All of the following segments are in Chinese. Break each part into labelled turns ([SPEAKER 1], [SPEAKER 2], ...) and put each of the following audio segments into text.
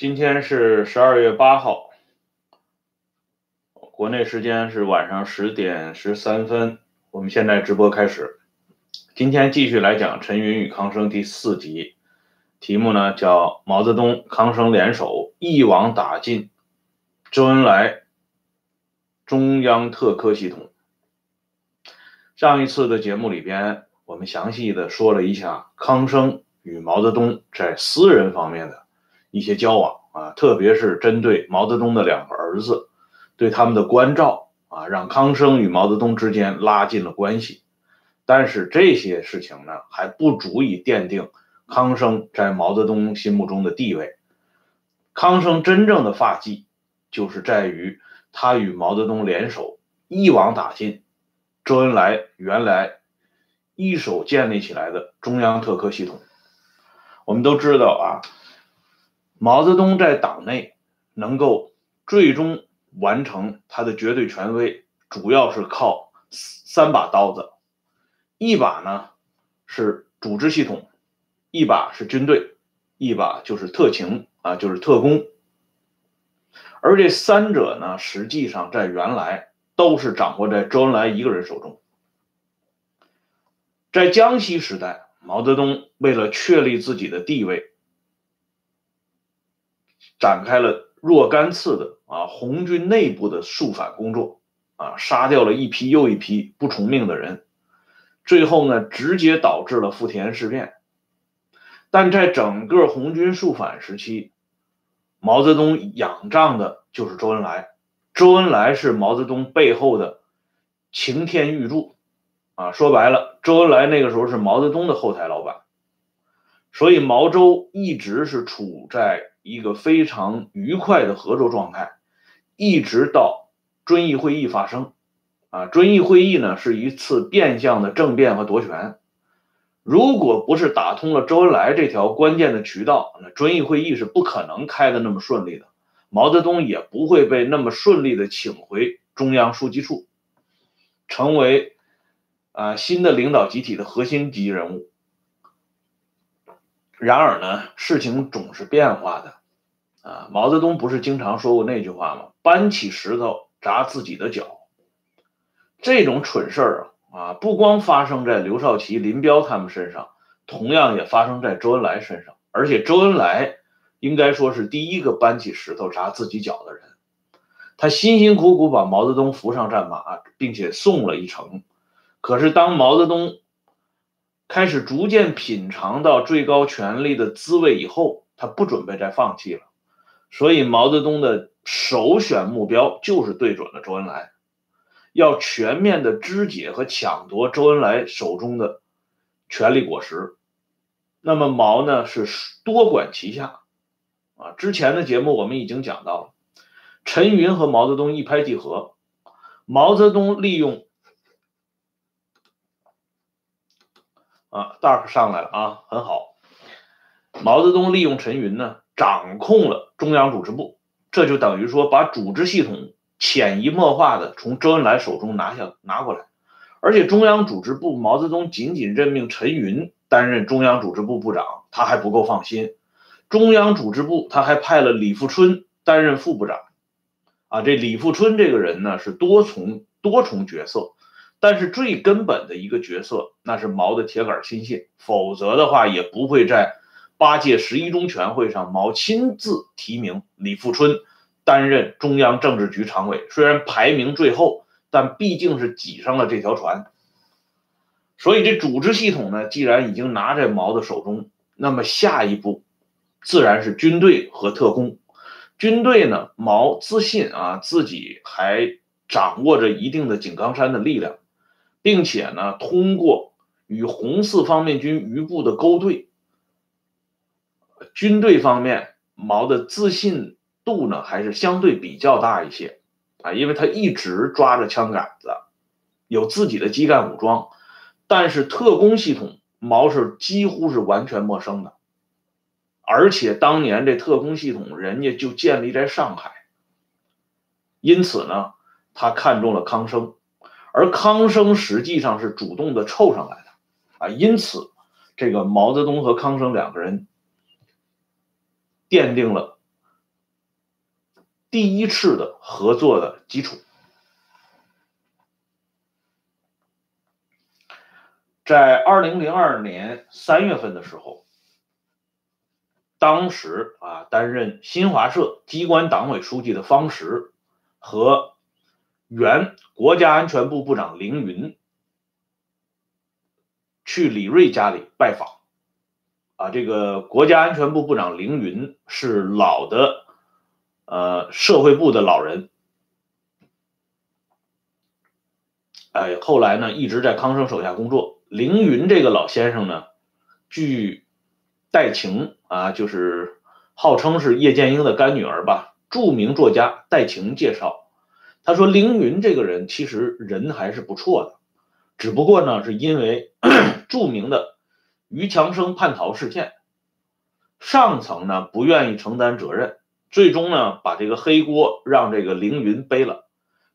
[SPEAKER 1] 今天是十二月八号，国内时间是晚上十点十三分。我们现在直播开始。今天继续来讲陈云与康生第四集，题目呢叫毛泽东、康生联手一网打尽周恩来中央特科系统。上一次的节目里边，我们详细的说了一下康生与毛泽东在私人方面的。一些交往啊，特别是针对毛泽东的两个儿子，对他们的关照啊，让康生与毛泽东之间拉近了关系。但是这些事情呢，还不足以奠定康生在毛泽东心目中的地位。康生真正的发迹，就是在于他与毛泽东联手一网打尽周恩来原来一手建立起来的中央特科系统。我们都知道啊。毛泽东在党内能够最终完成他的绝对权威，主要是靠三把刀子，一把呢是组织系统，一把是军队，一把就是特情啊，就是特工。而这三者呢，实际上在原来都是掌握在周恩来一个人手中。在江西时代，毛泽东为了确立自己的地位。展开了若干次的啊红军内部的肃反工作，啊杀掉了一批又一批不从命的人，最后呢直接导致了富田事变。但在整个红军肃反时期，毛泽东仰仗的就是周恩来，周恩来是毛泽东背后的擎天玉柱，啊说白了，周恩来那个时候是毛泽东的后台老板，所以毛周一直是处在。一个非常愉快的合作状态，一直到遵义会议发生。啊，遵义会议呢是一次变相的政变和夺权。如果不是打通了周恩来这条关键的渠道，那遵义会议是不可能开的那么顺利的。毛泽东也不会被那么顺利的请回中央书记处，成为啊新的领导集体的核心级人物。然而呢，事情总是变化的，啊，毛泽东不是经常说过那句话吗？搬起石头砸自己的脚。这种蠢事儿啊，啊，不光发生在刘少奇、林彪他们身上，同样也发生在周恩来身上。而且周恩来应该说是第一个搬起石头砸自己脚的人。他辛辛苦苦把毛泽东扶上战马，并且送了一程。可是当毛泽东，开始逐渐品尝到最高权力的滋味以后，他不准备再放弃了，所以毛泽东的首选目标就是对准了周恩来，要全面的肢解和抢夺周恩来手中的权力果实。那么毛呢是多管齐下，啊，之前的节目我们已经讲到了，陈云和毛泽东一拍即合，毛泽东利用。啊，Dark 上来了啊，很好。毛泽东利用陈云呢，掌控了中央组织部，这就等于说把组织系统潜移默化的从周恩来手中拿下拿过来。而且中央组织部，毛泽东仅仅任命陈云担任中央组织部部长，他还不够放心。中央组织部他还派了李富春担任副部长。啊，这李富春这个人呢，是多重多重角色。但是最根本的一个角色，那是毛的铁杆亲信，否则的话也不会在八届十一中全会上毛亲自提名李富春担任中央政治局常委。虽然排名最后，但毕竟是挤上了这条船。所以这组织系统呢，既然已经拿在毛的手中，那么下一步自然是军队和特工。军队呢，毛自信啊，自己还掌握着一定的井冈山的力量。并且呢，通过与红四方面军余部的勾兑，军队方面毛的自信度呢还是相对比较大一些啊，因为他一直抓着枪杆子，有自己的基干武装，但是特工系统毛是几乎是完全陌生的，而且当年这特工系统人家就建立在上海，因此呢，他看中了康生。而康生实际上是主动的凑上来的，啊，因此，这个毛泽东和康生两个人奠定了第一次的合作的基础。在二零零二年三月份的时候，当时啊担任新华社机关党委书记的方石和原国家安全部部长凌云去李瑞家里拜访。啊，这个国家安全部部长凌云是老的，呃，社会部的老人，哎，后来呢一直在康生手下工作。凌云这个老先生呢，据戴晴啊，就是号称是叶剑英的干女儿吧，著名作家戴晴介绍，他说凌云这个人其实人还是不错的，只不过呢是因为 著名的。于强生叛逃事件，上层呢不愿意承担责任，最终呢把这个黑锅让这个凌云背了，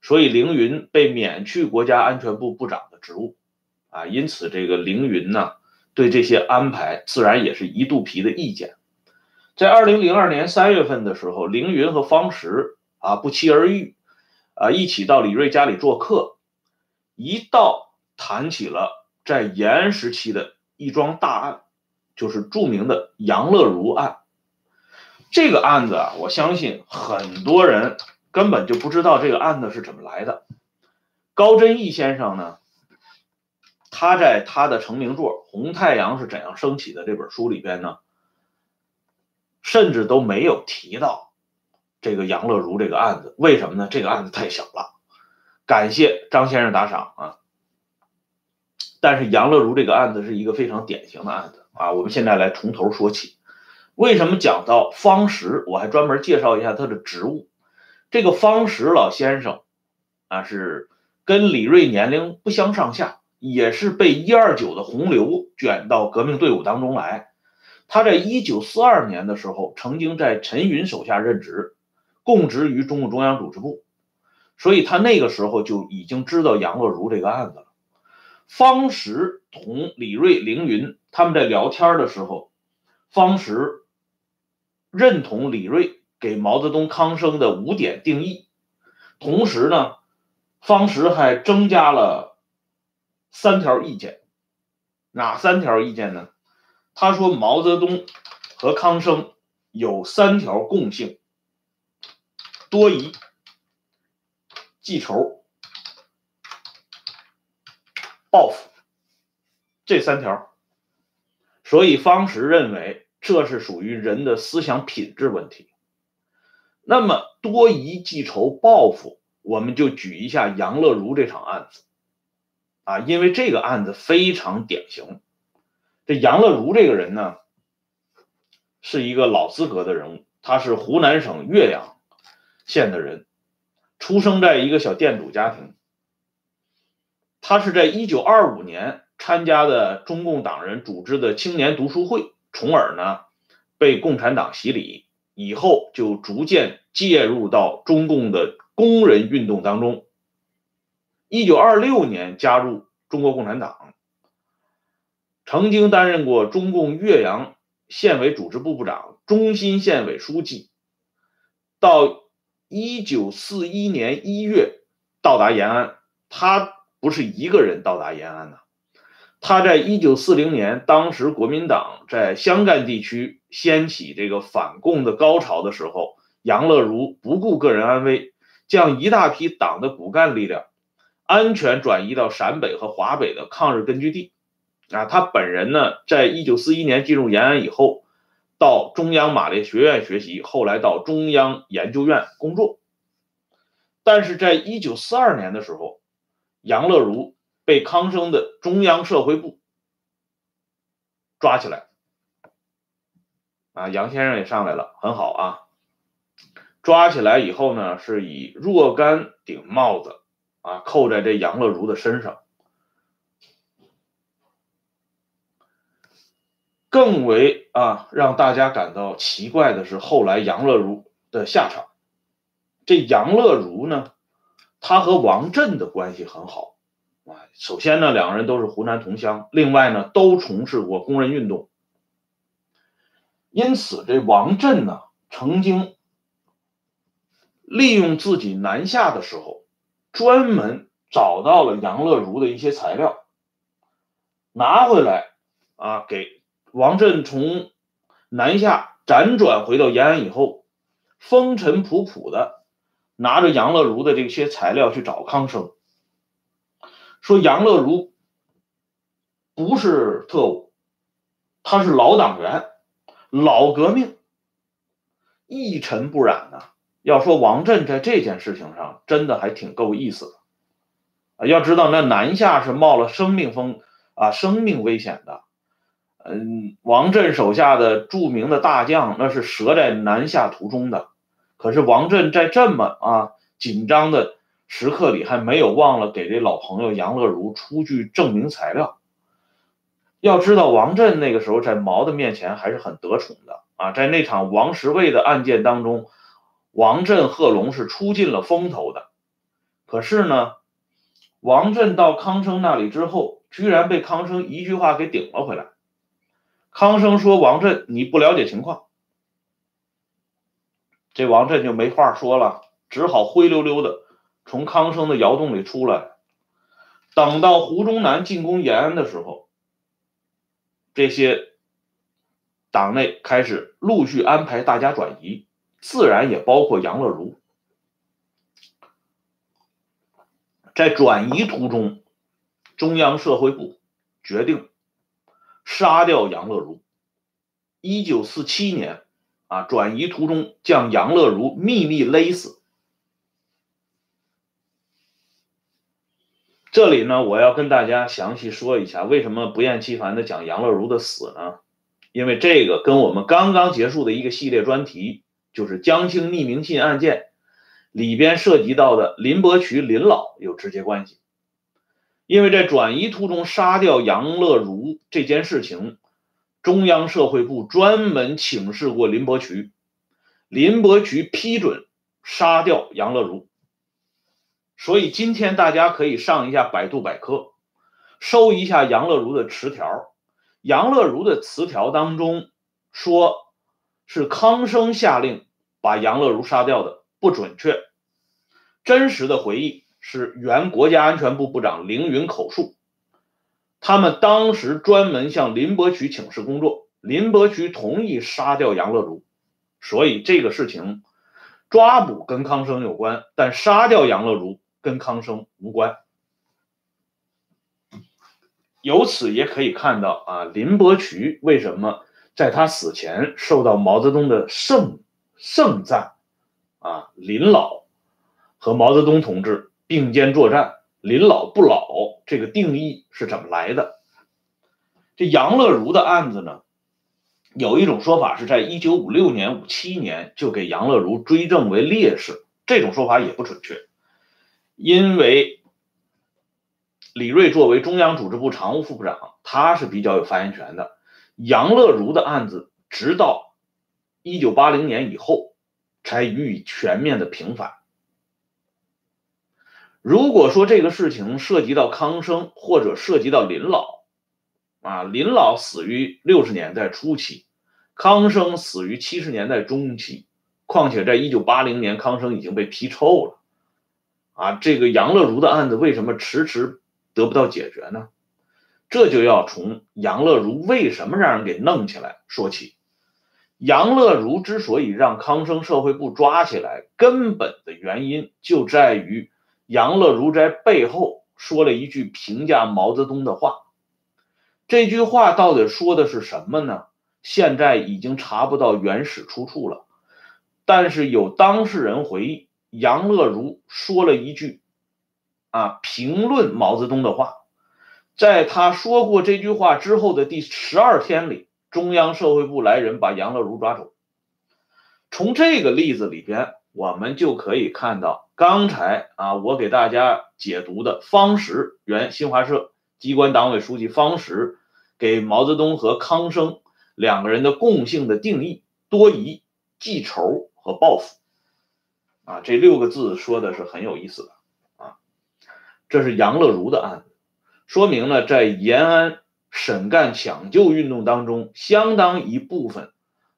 [SPEAKER 1] 所以凌云被免去国家安全部部长的职务，啊，因此这个凌云呢对这些安排自然也是一肚皮的意见。在二零零二年三月份的时候，凌云和方石啊不期而遇，啊一起到李瑞家里做客，一道谈起了在延安时期的。一桩大案，就是著名的杨乐如案。这个案子啊，我相信很多人根本就不知道这个案子是怎么来的。高真义先生呢，他在他的成名作《红太阳是怎样升起的》这本书里边呢，甚至都没有提到这个杨乐如这个案子。为什么呢？这个案子太小了。感谢张先生打赏啊。但是杨乐如这个案子是一个非常典型的案子啊！我们现在来从头说起。为什么讲到方石，我还专门介绍一下他的职务。这个方石老先生啊，是跟李瑞年龄不相上下，也是被一二九的洪流卷到革命队伍当中来。他在一九四二年的时候，曾经在陈云手下任职，供职于中共中央组织部，所以他那个时候就已经知道杨乐如这个案子了。方石同李瑞、凌云他们在聊天的时候，方石认同李瑞给毛泽东、康生的五点定义，同时呢，方石还增加了三条意见。哪三条意见呢？他说毛泽东和康生有三条共性：多疑、记仇。报复这三条，所以方石认为这是属于人的思想品质问题。那么多疑、记仇、报复，我们就举一下杨乐如这场案子啊，因为这个案子非常典型。这杨乐如这个人呢，是一个老资格的人物，他是湖南省岳阳县的人，出生在一个小店主家庭。他是在一九二五年参加的中共党人组织的青年读书会，从而呢被共产党洗礼，以后就逐渐介入到中共的工人运动当中。一九二六年加入中国共产党，曾经担任过中共岳阳县委组织部部长、中心县委书记。到一九四一年一月到达延安，他。不是一个人到达延安的，他在一九四零年，当时国民党在湘赣地区掀起这个反共的高潮的时候，杨乐如不顾个人安危，将一大批党的骨干力量安全转移到陕北和华北的抗日根据地。啊，他本人呢，在一九四一年进入延安以后，到中央马列学院学习，后来到中央研究院工作。但是在一九四二年的时候。杨乐如被康生的中央社会部抓起来，啊，杨先生也上来了，很好啊。抓起来以后呢，是以若干顶帽子啊扣在这杨乐如的身上。更为啊让大家感到奇怪的是，后来杨乐如的下场。这杨乐如呢？他和王震的关系很好啊。首先呢，两个人都是湖南同乡，另外呢，都从事过工人运动。因此，这王震呢，曾经利用自己南下的时候，专门找到了杨乐如的一些材料，拿回来啊，给王振从南下辗转回到延安以后，风尘仆仆的拿着杨乐如的这些材料去找康生，说杨乐如不是特务，他是老党员、老革命，一尘不染呐。要说王震在这件事情上真的还挺够意思的啊！要知道那南下是冒了生命风啊，生命危险的。嗯，王震手下的著名的大将那是折在南下途中的。可是王震在这么啊紧张的时刻里，还没有忘了给这老朋友杨乐如出具证明材料。要知道王震那个时候在毛的面前还是很得宠的啊，在那场王石卫的案件当中。王震、贺龙是出尽了风头的，可是呢，王震到康生那里之后，居然被康生一句话给顶了回来。康生说：“王震，你不了解情况。”这王震就没话说了，只好灰溜溜的从康生的窑洞里出来。等到胡宗南进攻延安的时候，这些党内开始陆续安排大家转移。自然也包括杨乐如，在转移途中，中央社会部决定杀掉杨乐如。一九四七年，啊，转移途中将杨乐如秘密勒死。这里呢，我要跟大家详细说一下，为什么不厌其烦的讲杨乐如的死呢？因为这个跟我们刚刚结束的一个系列专题。就是江青匿名信案件里边涉及到的林伯渠林老有直接关系，因为在转移途中杀掉杨乐如这件事情，中央社会部专门请示过林伯渠，林伯渠批准杀掉杨乐如，所以今天大家可以上一下百度百科，搜一下杨乐如的词条，杨乐如的词条当中说。是康生下令把杨乐如杀掉的，不准确。真实的回忆是原国家安全部部长凌云口述。他们当时专门向林伯渠请示工作，林伯渠同意杀掉杨乐如，所以这个事情抓捕跟康生有关，但杀掉杨乐如跟康生无关。由此也可以看到啊，林伯渠为什么？在他死前受到毛泽东的盛盛赞，啊，林老和毛泽东同志并肩作战，临老不老，这个定义是怎么来的？这杨乐如的案子呢，有一种说法是在一九五六年、五七年就给杨乐如追赠为烈士，这种说法也不准确，因为李瑞作为中央组织部常务副部长，他是比较有发言权的。杨乐如的案子，直到一九八零年以后才予以全面的平反。如果说这个事情涉及到康生或者涉及到林老，啊，林老死于六十年代初期，康生死于七十年代中期，况且在一九八零年康生已经被批臭了，啊，这个杨乐如的案子为什么迟迟得不到解决呢？这就要从杨乐如为什么让人给弄起来说起。杨乐如之所以让康生社会部抓起来，根本的原因就在于杨乐如在背后说了一句评价毛泽东的话。这句话到底说的是什么呢？现在已经查不到原始出处了。但是有当事人回忆，杨乐如说了一句啊评论毛泽东的话。在他说过这句话之后的第十二天里，中央社会部来人把杨乐如抓走。从这个例子里边，我们就可以看到，刚才啊，我给大家解读的方石原新华社机关党委书记方石给毛泽东和康生两个人的共性的定义：多疑、记仇和报复。啊，这六个字说的是很有意思的啊。这是杨乐如的案子。说明了，在延安审干抢救运动当中，相当一部分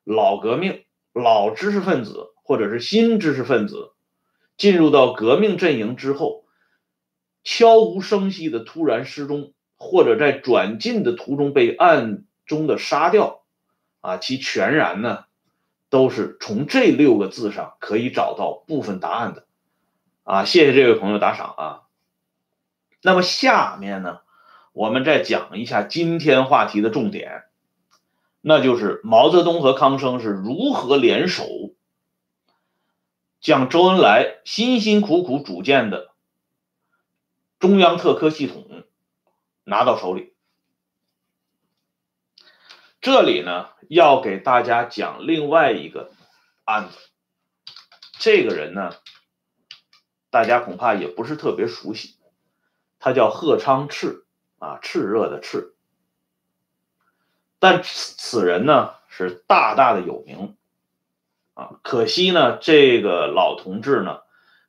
[SPEAKER 1] 老革命、老知识分子或者是新知识分子进入到革命阵营之后，悄无声息的突然失踪，或者在转进的途中被暗中的杀掉，啊，其全然呢，都是从这六个字上可以找到部分答案的，啊，谢谢这位朋友打赏啊。那么下面呢，我们再讲一下今天话题的重点，那就是毛泽东和康生是如何联手，将周恩来辛辛苦苦组建的中央特科系统拿到手里。这里呢，要给大家讲另外一个案子，这个人呢，大家恐怕也不是特别熟悉。他叫贺昌炽啊，炽热的炽。但此此人呢是大大的有名啊，可惜呢这个老同志呢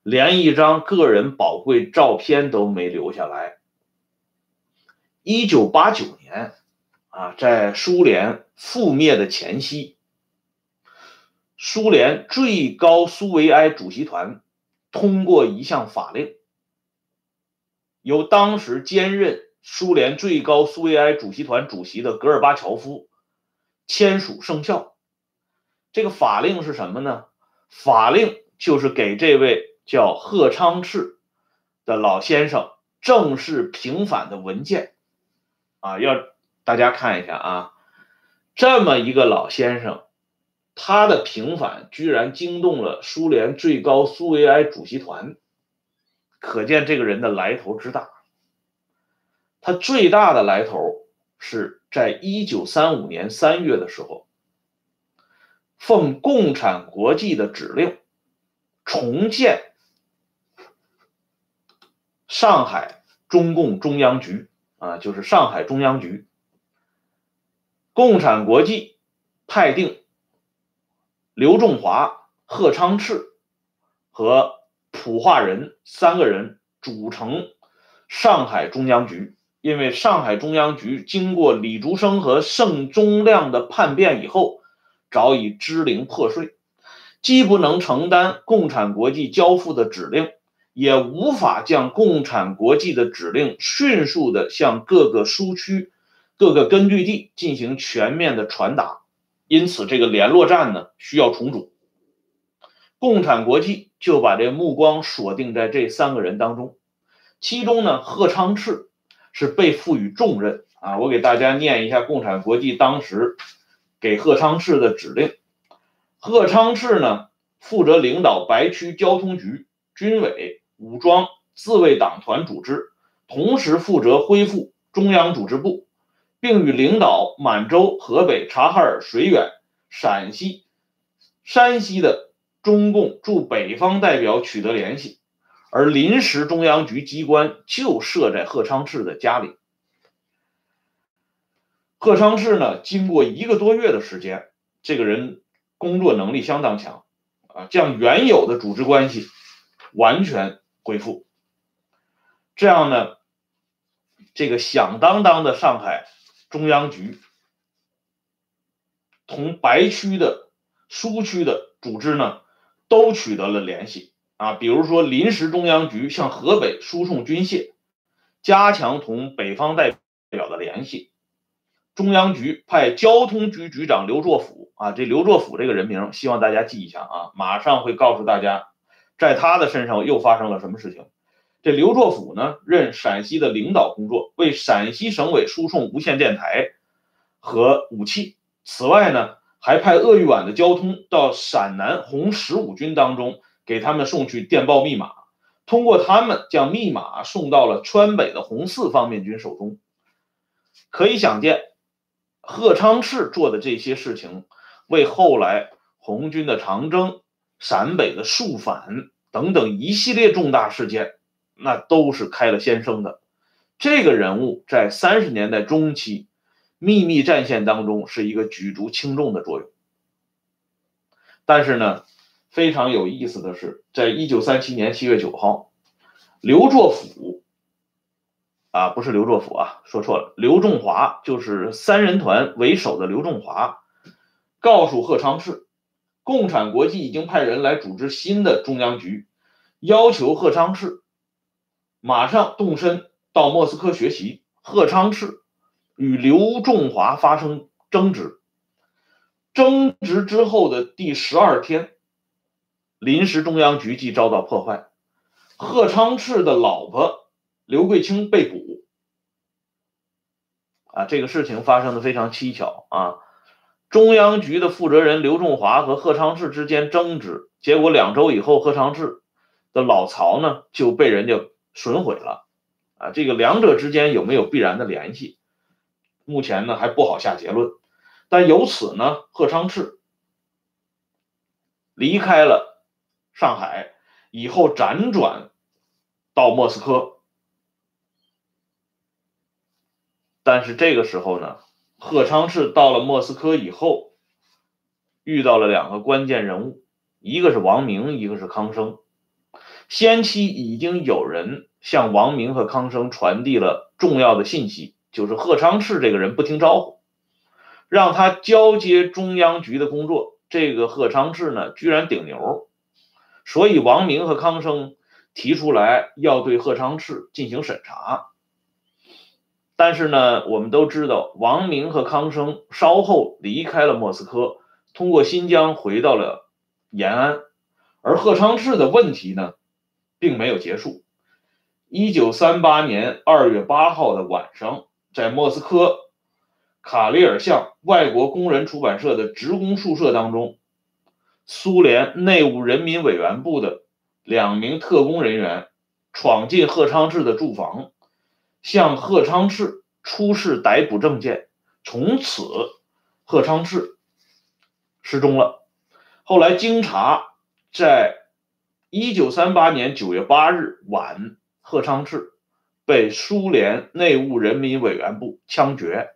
[SPEAKER 1] 连一张个人宝贵照片都没留下来。一九八九年啊，在苏联覆灭的前夕，苏联最高苏维埃主席团通过一项法令。由当时兼任苏联最高苏维埃主席团主席的戈尔巴乔夫签署生效。这个法令是什么呢？法令就是给这位叫贺昌炽的老先生正式平反的文件。啊，要大家看一下啊，这么一个老先生，他的平反居然惊动了苏联最高苏维埃主席团。可见这个人的来头之大。他最大的来头是在一九三五年三月的时候，奉共产国际的指令，重建上海中共中央局啊，就是上海中央局。共产国际派定刘仲华、贺昌炽和。普化人三个人组成上海中央局，因为上海中央局经过李竹生和盛宗亮的叛变以后，早已支零破碎，既不能承担共产国际交付的指令，也无法将共产国际的指令迅速的向各个苏区、各个根据地进行全面的传达，因此这个联络站呢需要重组。共产国际就把这目光锁定在这三个人当中，其中呢，贺昌炽是被赋予重任啊。我给大家念一下共产国际当时给贺昌炽的指令：贺昌炽呢，负责领导白区交通局、军委、武装、自卫党团组织，同时负责恢复中央组织部，并与领导满洲、河北、察哈尔、绥远、陕西、山西的。中共驻北方代表取得联系，而临时中央局机关就设在贺昌炽的家里。贺昌炽呢，经过一个多月的时间，这个人工作能力相当强，啊，将原有的组织关系完全恢复。这样呢，这个响当当的上海中央局，同白区的苏区的组织呢。都取得了联系啊，比如说临时中央局向河北输送军械，加强同北方代表的联系。中央局派交通局局长刘作甫啊，这刘作甫这个人名，希望大家记一下啊，马上会告诉大家，在他的身上又发生了什么事情。这刘作甫呢，任陕西的领导工作，为陕西省委输送无线电台和武器。此外呢。还派鄂豫皖的交通到陕南红十五军当中，给他们送去电报密码，通过他们将密码送到了川北的红四方面军手中。可以想见，贺昌炽做的这些事情，为后来红军的长征、陕北的肃反等等一系列重大事件，那都是开了先声的。这个人物在三十年代中期。秘密战线当中是一个举足轻重的作用，但是呢，非常有意思的是，在一九三七年七月九号，刘作甫，啊，不是刘作甫啊，说错了，刘仲华就是三人团为首的刘仲华，告诉贺昌炽，共产国际已经派人来组织新的中央局，要求贺昌炽马上动身到莫斯科学习。贺昌炽与刘仲华发生争执，争执之后的第十二天，临时中央局即遭到破坏，贺昌炽的老婆刘桂清被捕。啊，这个事情发生的非常蹊跷啊！中央局的负责人刘仲华和贺昌志之间争执，结果两周以后，贺昌志的老巢呢就被人家损毁了。啊，这个两者之间有没有必然的联系？目前呢还不好下结论。但由此呢，贺昌志离开了上海以后，辗转到莫斯科。但是这个时候呢，贺昌炽到了莫斯科以后，遇到了两个关键人物，一个是王明，一个是康生。先期已经有人向王明和康生传递了重要的信息，就是贺昌炽这个人不听招呼，让他交接中央局的工作。这个贺昌炽呢，居然顶牛，所以王明和康生提出来要对贺昌炽进行审查。但是呢，我们都知道，王明和康生稍后离开了莫斯科，通过新疆回到了延安，而贺昌炽的问题呢？并没有结束。一九三八年二月八号的晚上，在莫斯科卡列尔巷外国工人出版社的职工宿舍当中，苏联内务人民委员部的两名特工人员闯进贺昌炽的住房，向贺昌炽出示逮捕证件。从此，贺昌炽失踪了。后来经查，在一九三八年九月八日晚，贺昌炽被苏联内务人民委员部枪决。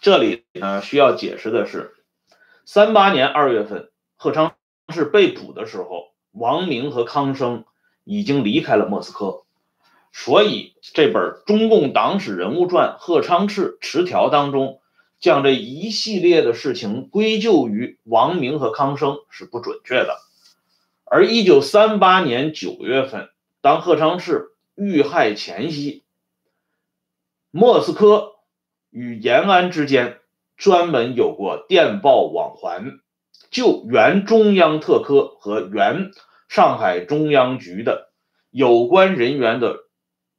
[SPEAKER 1] 这里呢需要解释的是，三八年二月份，贺昌炽被捕的时候，王明和康生已经离开了莫斯科，所以这本《中共党史人物传·贺昌炽词条》当中。将这一系列的事情归咎于王明和康生是不准确的，而一九三八年九月份，当贺昌炽遇害前夕，莫斯科与延安之间专门有过电报往还，就原中央特科和原上海中央局的有关人员的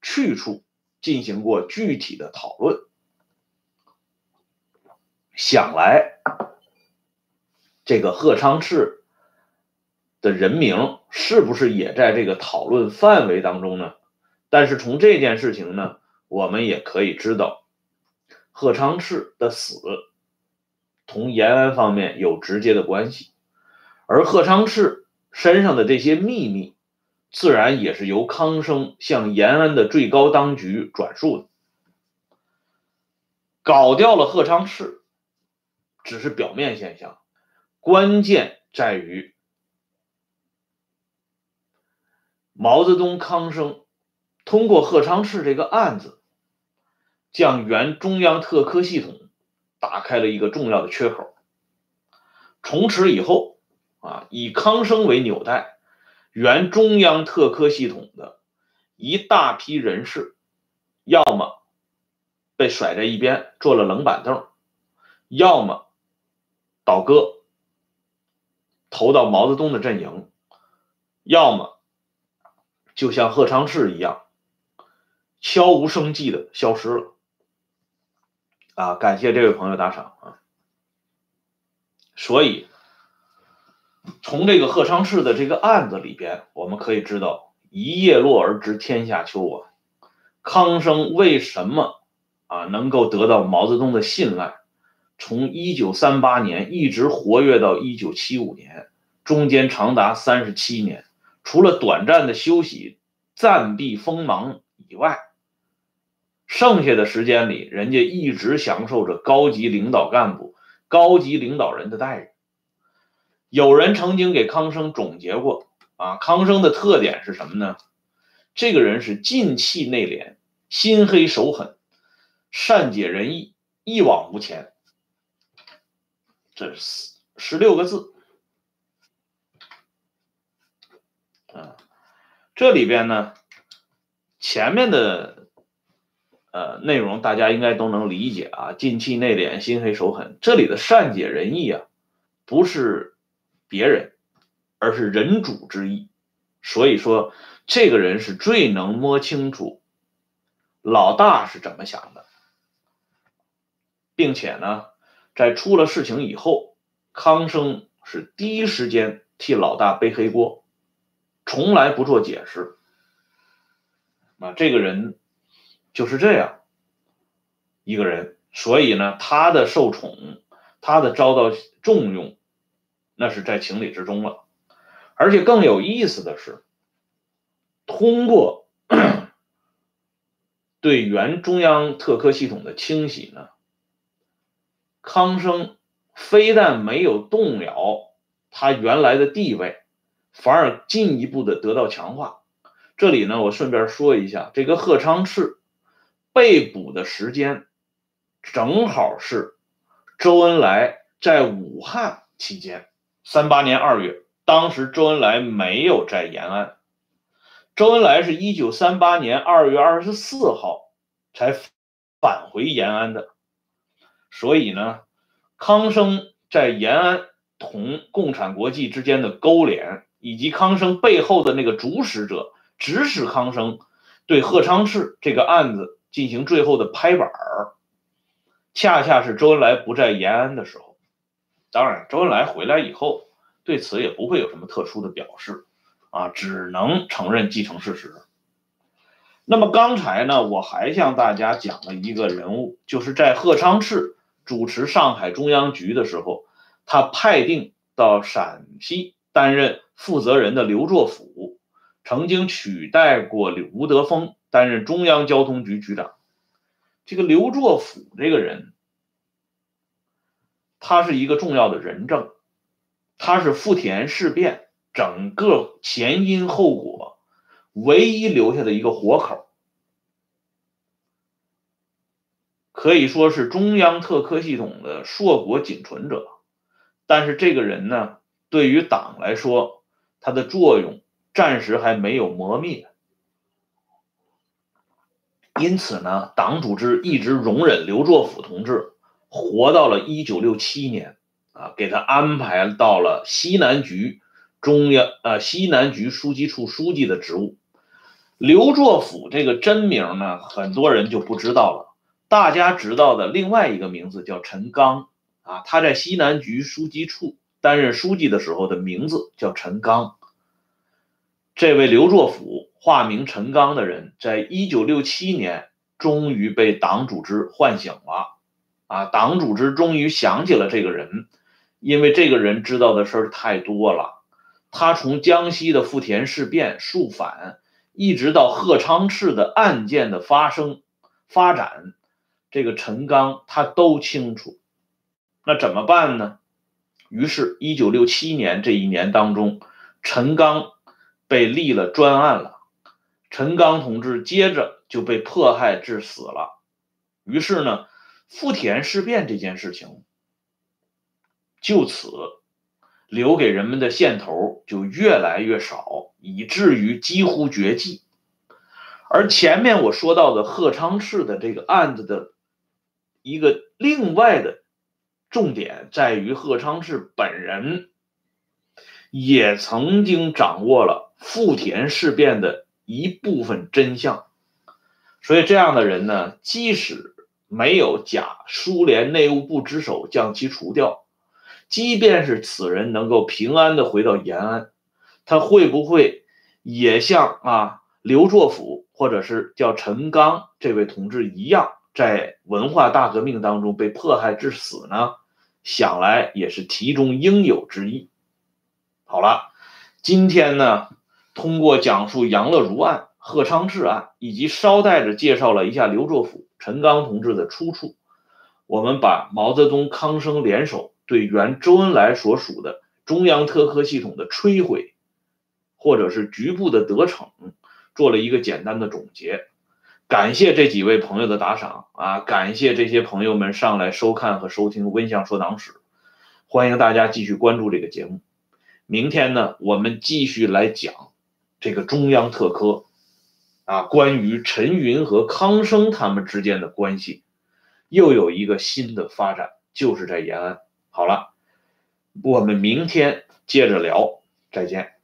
[SPEAKER 1] 去处进行过具体的讨论。想来，这个贺昌炽的人名是不是也在这个讨论范围当中呢？但是从这件事情呢，我们也可以知道，贺昌炽的死同延安方面有直接的关系，而贺昌炽身上的这些秘密，自然也是由康生向延安的最高当局转述的，搞掉了贺昌炽。只是表面现象，关键在于毛泽东、康生通过贺昌炽这个案子，将原中央特科系统打开了一个重要的缺口。从此以后，啊，以康生为纽带，原中央特科系统的一大批人士，要么被甩在一边做了冷板凳，要么。倒戈，投到毛泽东的阵营，要么就像贺昌炽一样，悄无声息的消失了。啊，感谢这位朋友打赏啊。所以，从这个贺昌炽的这个案子里边，我们可以知道“一叶落而知天下秋”啊。康生为什么啊能够得到毛泽东的信赖？从一九三八年一直活跃到一九七五年，中间长达三十七年，除了短暂的休息、暂避锋芒以外，剩下的时间里，人家一直享受着高级领导干部、高级领导人的待遇。有人曾经给康生总结过啊，康生的特点是什么呢？这个人是进气内敛、心黑手狠、善解人意、一往无前。这十十六个字，啊，这里边呢，前面的呃内容大家应该都能理解啊，进气内敛，心黑手狠。这里的善解人意啊，不是别人，而是人主之意。所以说，这个人是最能摸清楚老大是怎么想的，并且呢，在出了事情以后，康生是第一时间替老大背黑锅，从来不做解释。啊，这个人就是这样一个人，所以呢，他的受宠，他的遭到重用，那是在情理之中了。而且更有意思的是，通过 对原中央特科系统的清洗呢，康生非但没有动摇他原来的地位，反而进一步的得到强化。这里呢，我顺便说一下，这个贺昌炽被捕的时间，正好是周恩来在武汉期间，三八年二月。当时周恩来没有在延安，周恩来是一九三八年二月二十四号才返回延安的，所以呢，康生在延安同共产国际之间的勾连，以及康生背后的那个主使者指使康生对贺昌炽这个案子进行最后的拍板儿，恰恰是周恩来不在延安的时候。当然，周恩来回来以后。对此也不会有什么特殊的表示，啊，只能承认继承事实。那么刚才呢，我还向大家讲了一个人物，就是在贺昌炽主持上海中央局的时候，他派定到陕西担任负责人的刘作甫，曾经取代过吴德峰担任中央交通局局长。这个刘作甫这个人，他是一个重要的人证。他是富田事变整个前因后果唯一留下的一个活口，可以说是中央特科系统的硕果仅存者。但是这个人呢，对于党来说，他的作用暂时还没有磨灭，因此呢，党组织一直容忍刘作甫同志活到了一九六七年。啊，给他安排到了西南局中央呃西南局书记处书记的职务。刘作甫这个真名呢，很多人就不知道了。大家知道的另外一个名字叫陈刚啊，他在西南局书记处担任书记的时候的名字叫陈刚。这位刘作甫化名陈刚的人，在一九六七年终于被党组织唤醒了啊，党组织终于想起了这个人。因为这个人知道的事儿太多了，他从江西的富田事变肃反，一直到贺昌炽的案件的发生发展，这个陈刚他都清楚。那怎么办呢？于是，一九六七年这一年当中，陈刚被立了专案了，陈刚同志接着就被迫害致死了。于是呢，富田事变这件事情。就此，留给人们的线头就越来越少，以至于几乎绝迹。而前面我说到的贺昌炽的这个案子的一个另外的重点，在于贺昌炽本人也曾经掌握了富田事变的一部分真相，所以这样的人呢，即使没有假苏联内务部之手将其除掉。即便是此人能够平安的回到延安，他会不会也像啊刘作甫或者是叫陈刚这位同志一样，在文化大革命当中被迫害致死呢？想来也是题中应有之意。好了，今天呢，通过讲述杨乐如案、贺昌志案，以及捎带着介绍了一下刘作甫、陈刚同志的出处，我们把毛泽东、康生联手。对原周恩来所属的中央特科系统的摧毁，或者是局部的得逞，做了一个简单的总结。感谢这几位朋友的打赏啊！感谢这些朋友们上来收看和收听《温相说党史》，欢迎大家继续关注这个节目。明天呢，我们继续来讲这个中央特科啊，关于陈云和康生他们之间的关系又有一个新的发展，就是在延安。好了，我们明天接着聊，再见。